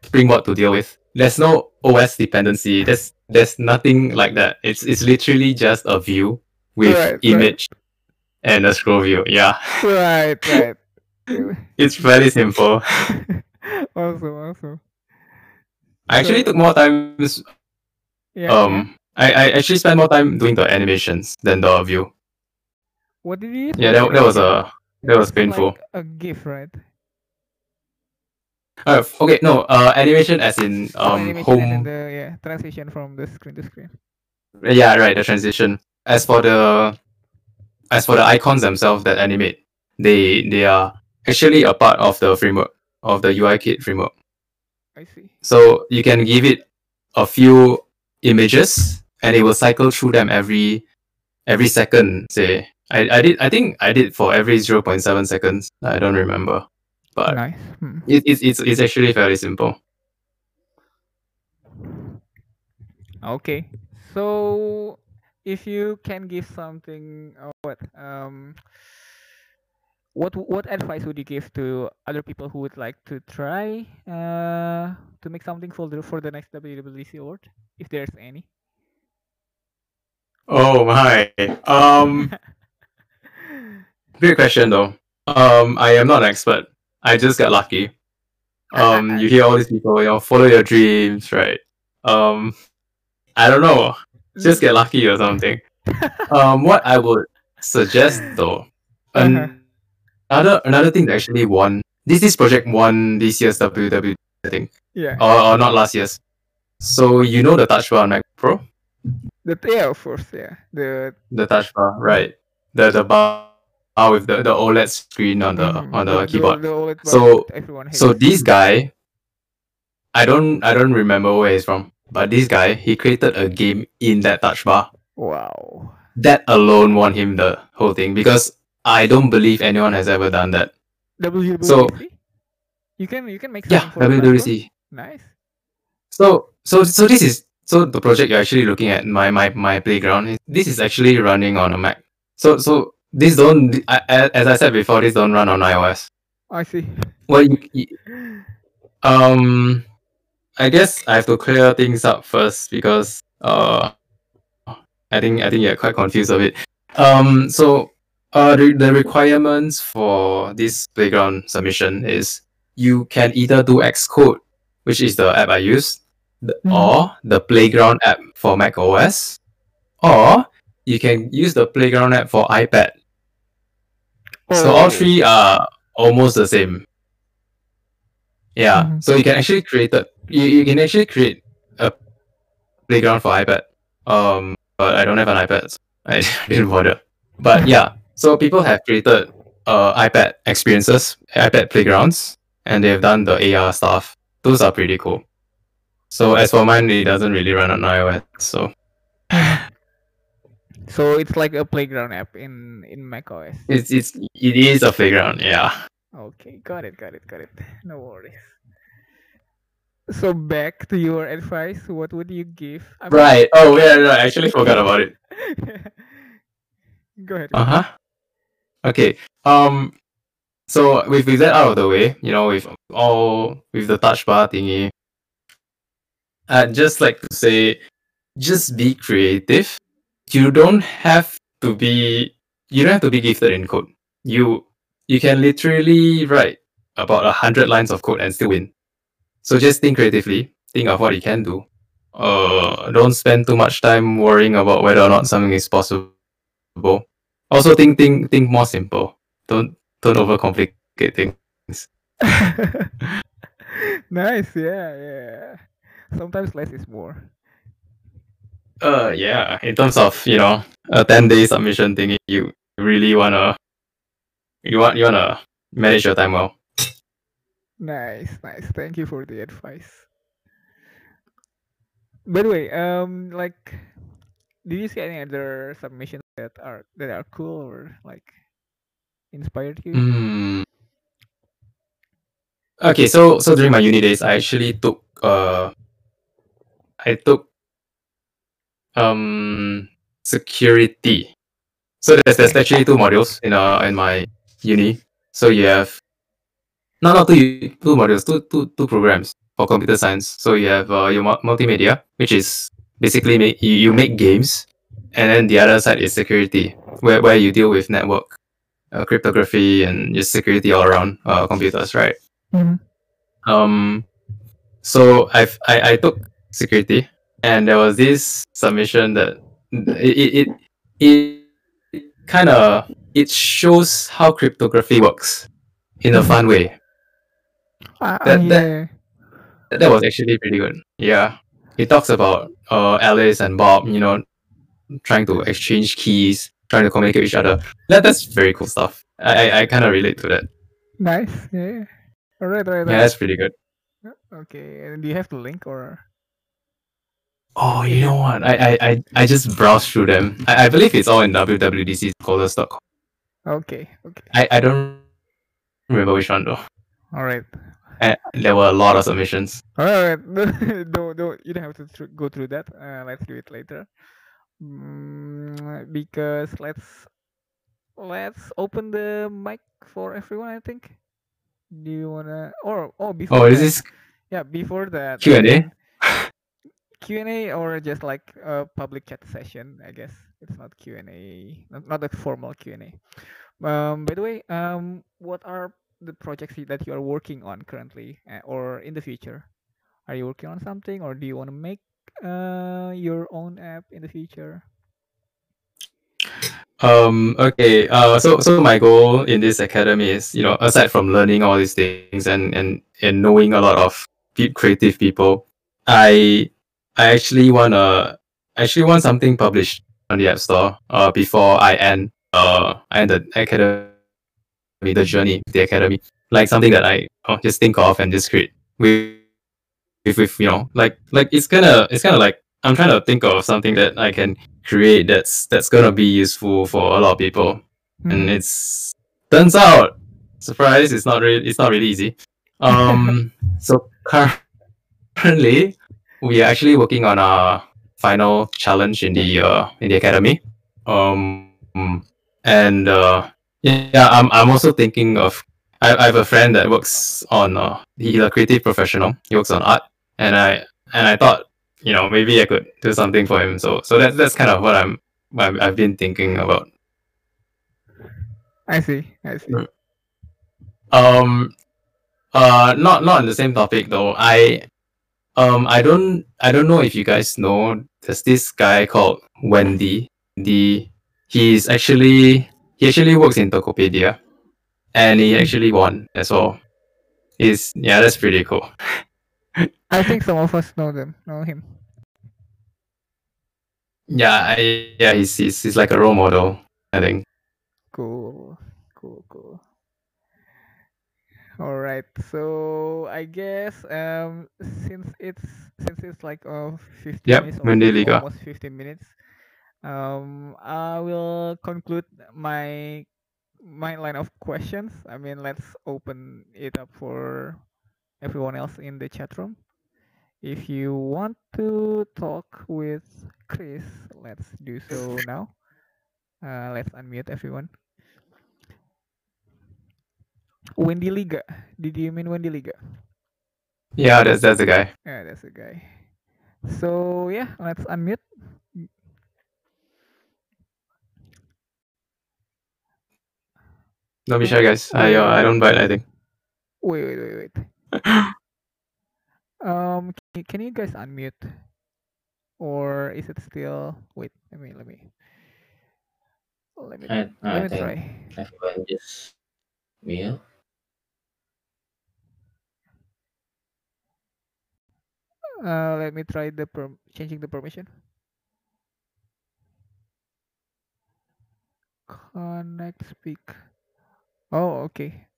springboard to deal with. There's no OS dependency. There's there's nothing like that. It's it's literally just a view with Right, right. image and a scroll view. Yeah, Right. Right. [LAUGHS] it's very simple. [LAUGHS] awesome. Awesome. I actually took more time. Yeah. Um, I, I actually spent more time doing the animations than the view. What did you? Yeah, that, that was a that was painful. Like a GIF, right? Uh, okay, no, uh, animation as in Oh, um home. the yeah transition from the screen to screen. Yeah, right. The transition. As for the as for the icons themselves that animate, they they are actually a part of the framework of the UI kit framework. I see. So you can give it a few images, and it will cycle through them every every second. Say, I, I did I think I did for every zero point seven seconds. I don't remember, but nice. Hmm. it, it's it's it's actually fairly simple. Okay. So if you can give something uh, what um what what advice would you give to other people who would like to try uh to make something for the for the next WWDC award if there's any? Oh my. Um, [LAUGHS] great question though. Um, I am not an expert. I just got lucky. Um, [LAUGHS] you hear all these people, you know, follow your dreams, right? Um, I don't know. Just get lucky or something. [LAUGHS] Um, what I would suggest though, Uh-huh. another another thing that actually won this this project won this year's WW I think, yeah. or, or not last year's. So you know the touch bar on Mac Pro, The yeah, of course, yeah. The the touch bar, right? The the bar with the, the OLED screen on the mhm, on the, keyboard. The, So- So this guy, I don't I don't remember where he's from, but this guy he created a game in that touch bar. wow. That alone won him the whole thing because I don't believe anyone has ever done that. WWDC. So- you can you can make Yeah, something for the Mac Nice. So so so this is so the project you're actually looking at my my my playground. is- This is actually running on a Mac. So so this don't I- as I said before, this don't run on iOS. I see. Well, you, you- um, I guess I have to clear things up first because uh, I think I think you're quite confused of it. Um, so uh, the, the requirements for this playground submission is you can either do Xcode, which is the app I use, the, Mhm. or the playground app for Mac OS, or you can use the playground app for iPad. So all Oh. three are almost the same. Yeah. Mhm. So you can actually create a you, you can actually create a playground for iPad. Um but I don't have an iPad, so [LAUGHS] I didn't bother. But yeah, so people have created uh iPad experiences, iPad playgrounds, and they've done the AR stuff. Those are pretty cool. So as for mine, it doesn't really run on iOS. So [LAUGHS] So it's like a playground app in in macOS. it's it's it is a playground, yeah. Okay, got it, got it, got it. No worries. So back to your advice, what would you give? I mean- Right. Oh yeah, right. I actually forgot about it. [LAUGHS] Go ahead. Uh huh. Okay. Um. So with with that out of the way, you know, with all with the touch bar thingy, I'd just like to say, just be creative. You don't have to be. You don't have to be gifted in code. You you can literally write about a hundred lines of code and still win. So just think creatively. Think of what you can do. Uh, don't spend too much time worrying about whether or not something is possible. Also, think think think more simple. Don't don't overcomplicate things. [LAUGHS] nice, yeah, yeah. Sometimes less is more. Uh, yeah. In terms of you know a ten day submission thing, you really wanna you want you wanna manage your time well. Nice, nice. Thank you for the advice. By the way, um, like, did you see any other submissions that are that are cool or like inspired you? Mm. Okay, so so during my uni days, I actually took uh, I took um security. So there's there's actually two modules in uh in my uni. So you have no not two two modules, two two two programs for computer science. So you have uh, your multimedia, which is basically make you, you make games, and then the other side is security, where where you deal with network, uh, cryptography, and just security all around uh, computers, right? Mhm. Um, so I've I, I took security, and there was this submission that it it it, it kind of it shows how cryptography works in a fun way. Ah, That yeah. that that was actually pretty good. Yeah, it talks about uh Alice and Bob, you know, trying to exchange keys, trying to communicate with each other. That that's very cool stuff. I I, I kind of relate to that. Nice. Yeah. All right. All right. all Yeah, that's pretty good. Okay. And do you have the link or? Oh, you know what? I I I, I just browsed through them. I, I believe it's all in wwdcscholars.com. Okay. Okay. I, I don't remember which one though. All right. And there were a lot of submissions. All right. [LAUGHS] don't don't you don't have to thr- go through that. Uh, let's do it later. Mm, because let's let's open the mic for everyone. I think. Do you wanna or oh before Oh, this that, is yeah before that Q and A. um, [LAUGHS] and A or just like a public chat session. I guess it's not Q and A, not, not a formal Q and A. Um, by the way, um, what are the projects that you are working on currently uh, or in the future? Are you working on something or do you want to make uh your own app in the future? Um. Okay. Uh. So so my goal in this academy is you know aside from learning all these things and and and knowing a lot of creative people, I I actually wanna actually want something published on the App Store. Uh. Before I end uh I end the academy the journey the academy. Like something that I uh, just think of and just create with with, with you know like like it's kind of it's kind of like I'm trying to think of something that I can create that's that's gonna be useful for a lot of people. And Mhm. it's turns out surprise it's not really it's not really easy. Um [LAUGHS] so currently we are actually working on our final challenge in the uh in the academy. Um and uh yeah i'm, I'm also thinking of I, I have a friend that works on uh he's a creative professional he works on art and i and i thought you know maybe i could do something for him so so that's that's kind of what i'm I've, been thinking about I see. I see. Mm. Um, uh, not not on the same topic though. I, um, I don't I don't know if you guys know. There's this guy called Wendy. The he's actually he actually works in Tokopedia, and he actually won as well. He's yeah, that's pretty cool. [LAUGHS] I think some of us know them, know him. Yeah, I, yeah, he's, he's he's like a role model. I think. Cool, cool, cool. All right. So I guess um since it's since it's like uh 15 Yep, minutes almost, almost 15 minutes, um I will conclude my my line of questions. I mean, let's open it up for everyone else in the chat room. If you want to talk with Chris, let's do so now. Uh, let's unmute everyone. Wendy Liga. Did you mean Wendy Liga? Yeah, that's that's the guy. Yeah, that's the guy. So yeah, let's unmute. Don't be shy, guys. I uh, I don't bite. I think. Wait, wait, wait, wait. [LAUGHS] um, can you, can you guys unmute, or is it still? Wait, let me let me let me I, I let me try. Everyone just mute. Uh, let me try the per- changing the permission. Connect speak. Oh, okay.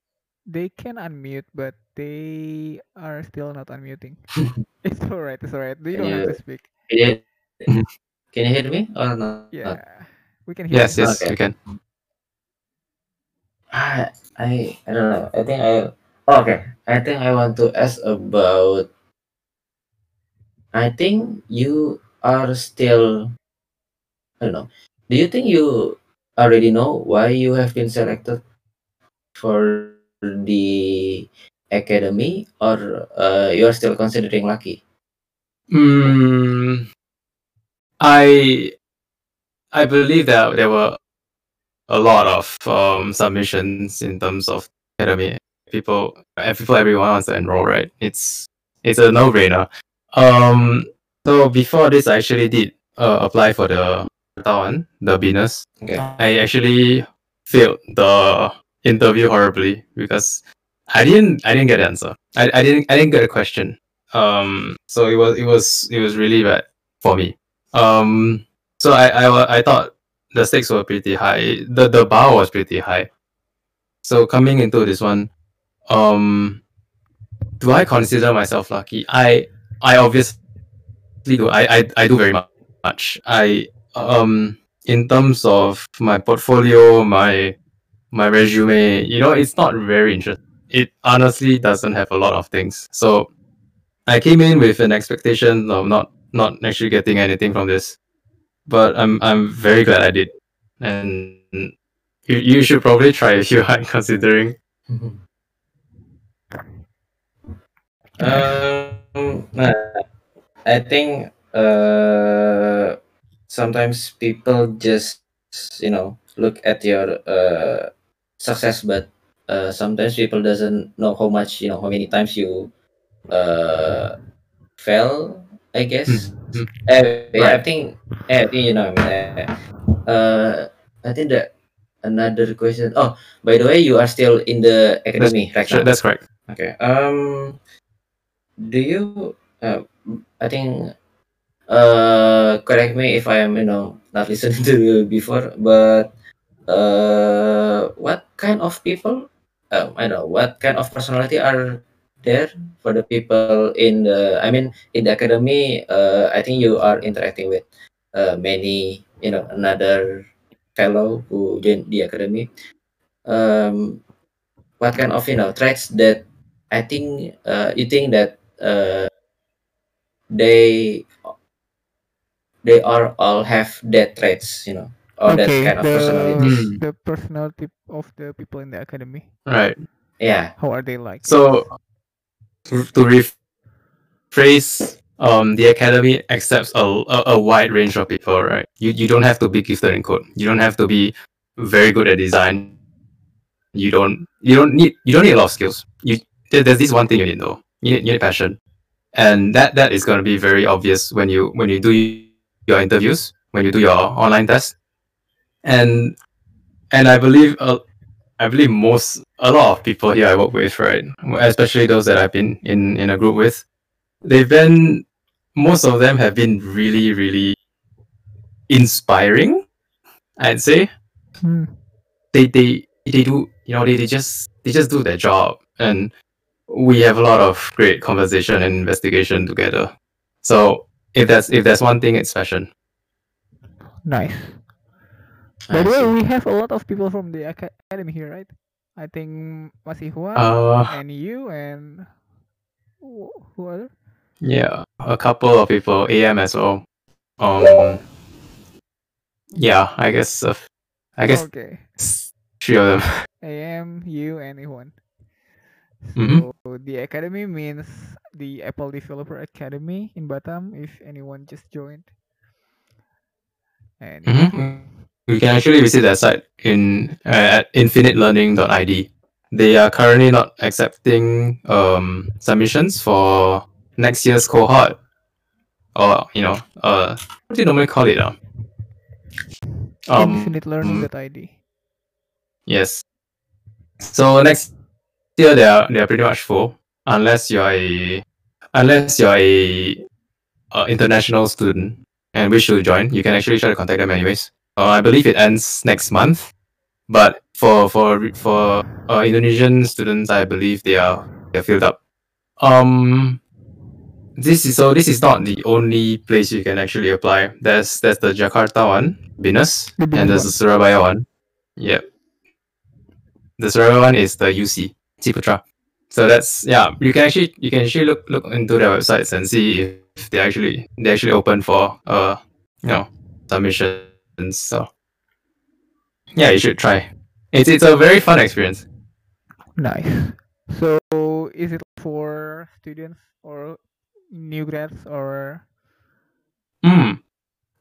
They can unmute, but they are still not unmuting. [LAUGHS] [LAUGHS] it's alright. It's alright. You Can don't have you to speak. can you, [LAUGHS] can you hear me or not? Yeah, we can hear. Yes, you. yes, Okay. you can. I I don't know. I think I oh, okay. I think I want to ask about. I think you are still. I don't know. Do you think you already know why you have been selected for the academy, or uh, you are still considering lucky? Mm, I I believe that there were a lot of um, submissions in terms of academy. People, people, everyone wants to enroll, right? It's it's a no brainer. Um, so before this, I actually did uh, apply for the one, the Binus. Okay. I actually failed the interview horribly because I didn't I didn't get the answer. I, I didn't I didn't get a question. Um so it was it was it was really bad for me. Um so I I, I thought the stakes were pretty high. The the bar was pretty high. So coming into this one, um do I consider myself lucky? I I obviously do. I I, I do very mu- much. I um in terms of my portfolio, my my resume, you know, it's not very interesting. It honestly doesn't have a lot of things. So I came in with an expectation of not not actually getting anything from this. But I'm I'm very glad I did. And you, you should probably try if you [LAUGHS] are considering. Um, nah, I think uh, sometimes people just you know look at your uh, success, but uh, sometimes people doesn't know how much you know how many times you uh, fell. I guess. Mhm. Eh, yeah, I think. eh, I think you know. I eh, uh, I think that another question. Oh, by the way, you are still in the academy right Sure, now. that's correct. Okay. Um, do you? Uh, I think. Uh, correct me if I am, you know, not [LAUGHS] listening to you before, but uh, what kind of people? Um, I know what kind of personality are there for the people in the. I mean, in the academy. Uh, I think you are interacting with uh, many, you know, another fellow who joined the academy. Um, what kind of you know traits that I think uh, you think that uh, they they are all have that traits, you know, or that okay, kind of the personalities. Hmm. the personality of the people in the academy. Right. Yeah. How are they like? So to, to rephrase, um, the academy accepts a, a, a wide range of people, right? You you don't have to be gifted in code. You don't have to be very good at design. You don't you don't need you don't need a lot of skills. You there, there's this one thing you need though. You need, you need passion, and that that is going to be very obvious when you when you do your interviews, when you do your online test, and and I believe uh, I believe most a lot of people here I work with, right, especially those that I've been in in a group with, they've been most of them have been really really inspiring. I'd say Hmm. they they they do you know they, they just they just do their job and we have a lot of great conversation and investigation together. So if that's if there's one thing, it's fashion. Nice. By the way, we have a lot of people from the academy here, right? I think Mas Iwan Uh, and you and who other? yeah, a couple of people, AM as well. Um, yeah, I guess uh, I guess Okay. three of them. [LAUGHS] AM, you, and Iwan. Mhm. So the academy means the Apple Developer Academy in Batam. If anyone just joined, and yeah. Mhm. You can actually visit their site in uh, at infinitelearning.id. They are currently not accepting um, submissions for next year's cohort, or you know, uh, what do you normally call it? Uh? Um, infinitelearning.id. Yes. So next year they are they are pretty much full unless you're a unless you're a uh, international student and wish to join. You can actually try to contact them anyways. Uh, I believe it ends next month. but for for for uh, Indonesian students, I believe they are they're filled up. Um, this is so this is not the only place you can actually apply. There's there's the Jakarta one, Binus, The and there's the Surabaya one. Yep. The Surabaya one is the UC Ciputra. So that's yeah. You can actually you can actually look look into their websites and see if they actually they actually open for uh you know submissions. So yeah, you should try. It's it's a very fun experience. Nice. So is it for students or new grads or Hmm.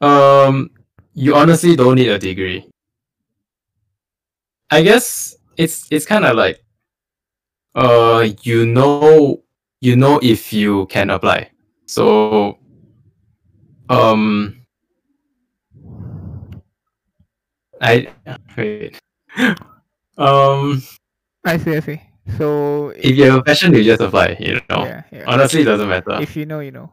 Um, you honestly don't need a degree. I guess it's it's kind of like, uh, you know, you know if you can apply. So, um, I wait. um, I see, I see. So if you have a passion, you just apply. You know, yeah, yeah. honestly, it doesn't matter. If you know, you know.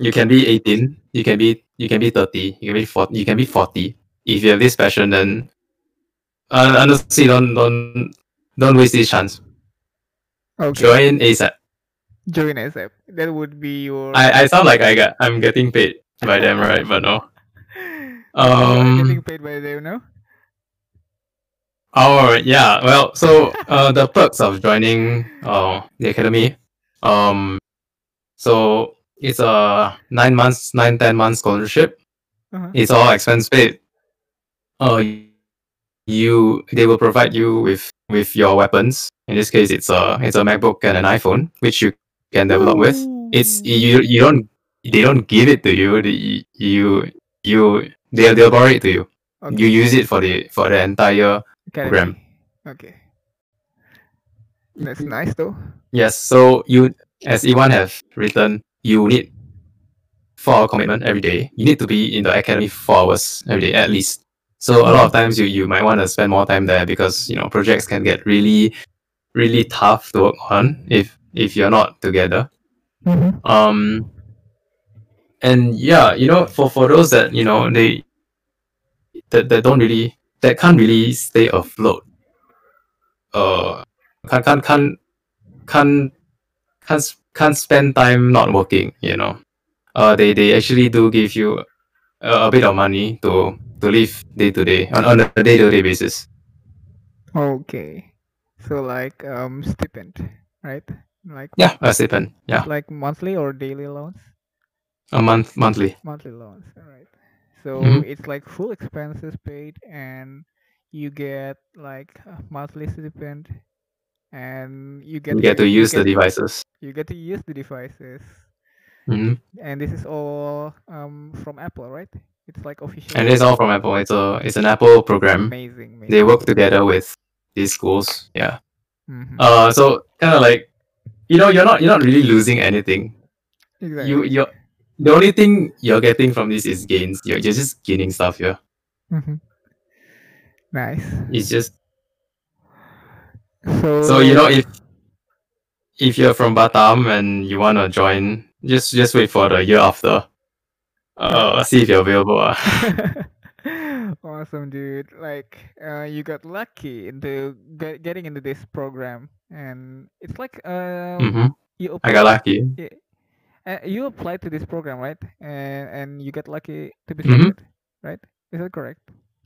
you can be 18 you can be you can be 30 you can be 40 you can be 40 if you have this passion then uh, honestly don't don't don't waste this chance Okay. join asap Join ASAP. That would be your i i sound like i got i'm getting paid by them right but no I'm um getting paid by them, no? oh yeah well so uh the perks of joining uh the academy um so it's a nine months nine ten months scholarship Uh-huh. it's all expense paid. Uh, you they will provide you with with your weapons. In this case, it's a it's a MacBook and an iPhone, which you can develop with. It's you you don't they don't give it to you. You you they they'll borrow it to you. Okay. You use it for the for the entire program. Okay. That's nice though. Yes. So you as Iwan have written, you need four hour commitment every day. You need to be in the academy four hours every day at least. So a lot of times you, you might want to spend more time there because you know projects can get really really tough to work on if if you're not together. Mm-hmm. Um and yeah, you know, for, for those that, you know, they that, that don't really that can't really stay afloat. Uh can't can't can't can't can't, can't spend time not working, you know. Uh they, they actually do give you a, a bit of money to to live day to day on, on a day to day basis. Okay. So like um stipend, right? Like Yeah, a stipend. Yeah. like monthly or daily loans? A month monthly. Monthly loans, all right. So Mhm. it's like full expenses paid and you get like a monthly stipend and you get You get to you use the get- devices. you get to use the devices hmm and this is all um from Apple, right? It's like official. And it's all from Apple. It's a it's an Apple program. amazing, amazing. they work together with these schools. Yeah. Mhm. Uh, so kind of like, you know, you're not you're not really losing anything. exactly. You you the only thing you're getting from this is gains. You're, you're just gaining stuff here. Mhm. Nice. It's just So so you know if if you're from Batam and you wanna join, just just wait for the year after. Uh, see if you're available. ah. [LAUGHS] awesome dude like uh, you got lucky into get, getting into this program and it's like um Mhm. you I got lucky. Uh, you applied to this program right and and you got lucky to be Mhm. selected right is that correct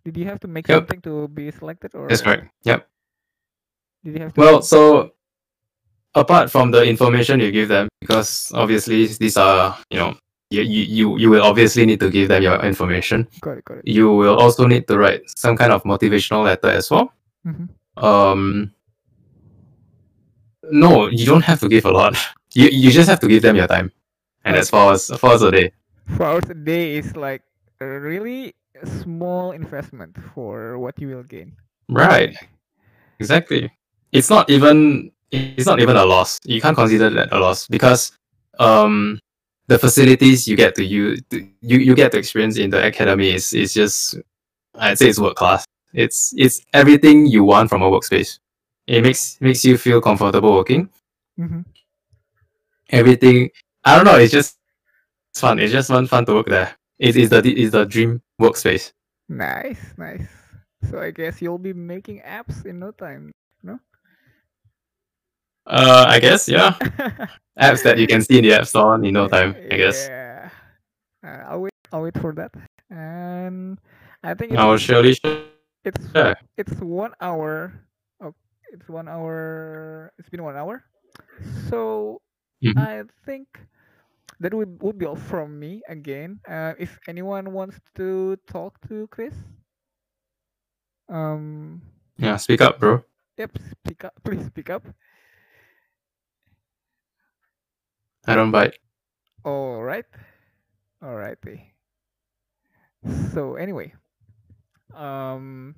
did you have to make Yep. something to be selected or That's correct. Yep. did you have to Well, so apart from the information you give them, because obviously these are you know you you you, will obviously need to give them your information. got it got it You will also need to write some kind of motivational letter as well. Mhm. Um, no, you don't have to give a lot. [LAUGHS] You you just have to give them your time, and that's four hours four hours a day. four hours a day is like a really small investment for what you will gain Right. Exactly. It's not even it's not even a loss. You can't consider that a loss because um the facilities you get to use you, you get to experience in the academy is is just I'd say it's world class. It's it's everything you want from a workspace. It makes makes you feel comfortable working. hmm Everything I don't know, it's just it's fun. It's just fun fun to work there. It is the it is the dream workspace. Nice, nice. So I guess you'll be making apps in no time, no? Uh, I guess yeah. [LAUGHS] Apps that you can see in the app store in no time. I guess. Yeah. Uh, I'll wait. I'll wait for that. And I think I will it's surely. it's Yeah. it's one hour. Oh, it's one hour. It's been one hour. So Mhm. I think that would would be all from me again. Uh, if anyone wants to talk to Chris, um, Yeah. Speak up, bro. yep, speak up. Please speak up. I don't bite. All right. All righty. So anyway, um,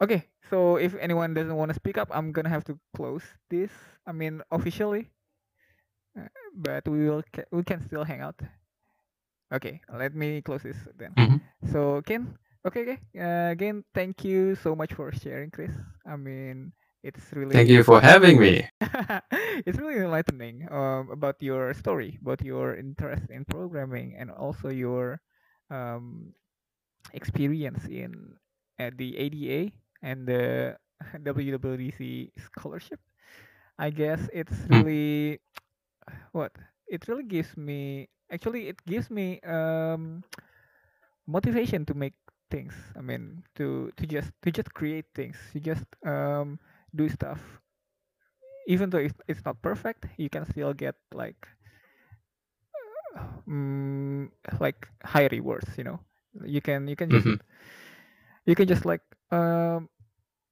okay. So if anyone doesn't want to speak up, I'm gonna have to close this. I mean, officially, but we will ca- we can still hang out. Okay, let me close this then. Mhm. So Ken, okay, okay. Uh, again, thank you so much for sharing, Chris. I mean, it's really Thank you for having me. [LAUGHS] it's really enlightening um, about your story, about your interest in programming, and also your um, experience in at the ADA and the [LAUGHS] WWDC scholarship. I guess it's Hmm. really what it really gives me. Actually, it gives me um, motivation to make things. I mean, to to just to just create things. you just um, do stuff even though it's, it's not perfect you can still get like mm, like high rewards you know you can you can just Mhm. you can just like um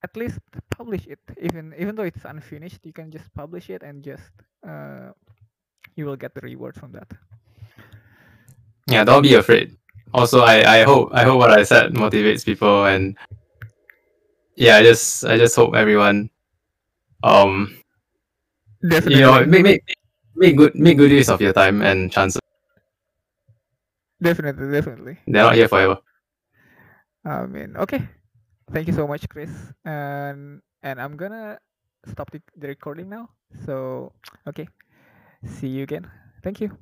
at least publish it even even though it's unfinished you can just publish it and just uh you will get the reward from that Yeah. Don't be afraid. Also, I I hope I hope what I said motivates people and yeah. I just I just hope everyone um definitely you know make make make good make good use of your time and chances. definitely definitely They're not here forever. i mean okay thank you so much chris and and i'm gonna stop the, the recording now so okay see you again. Thank you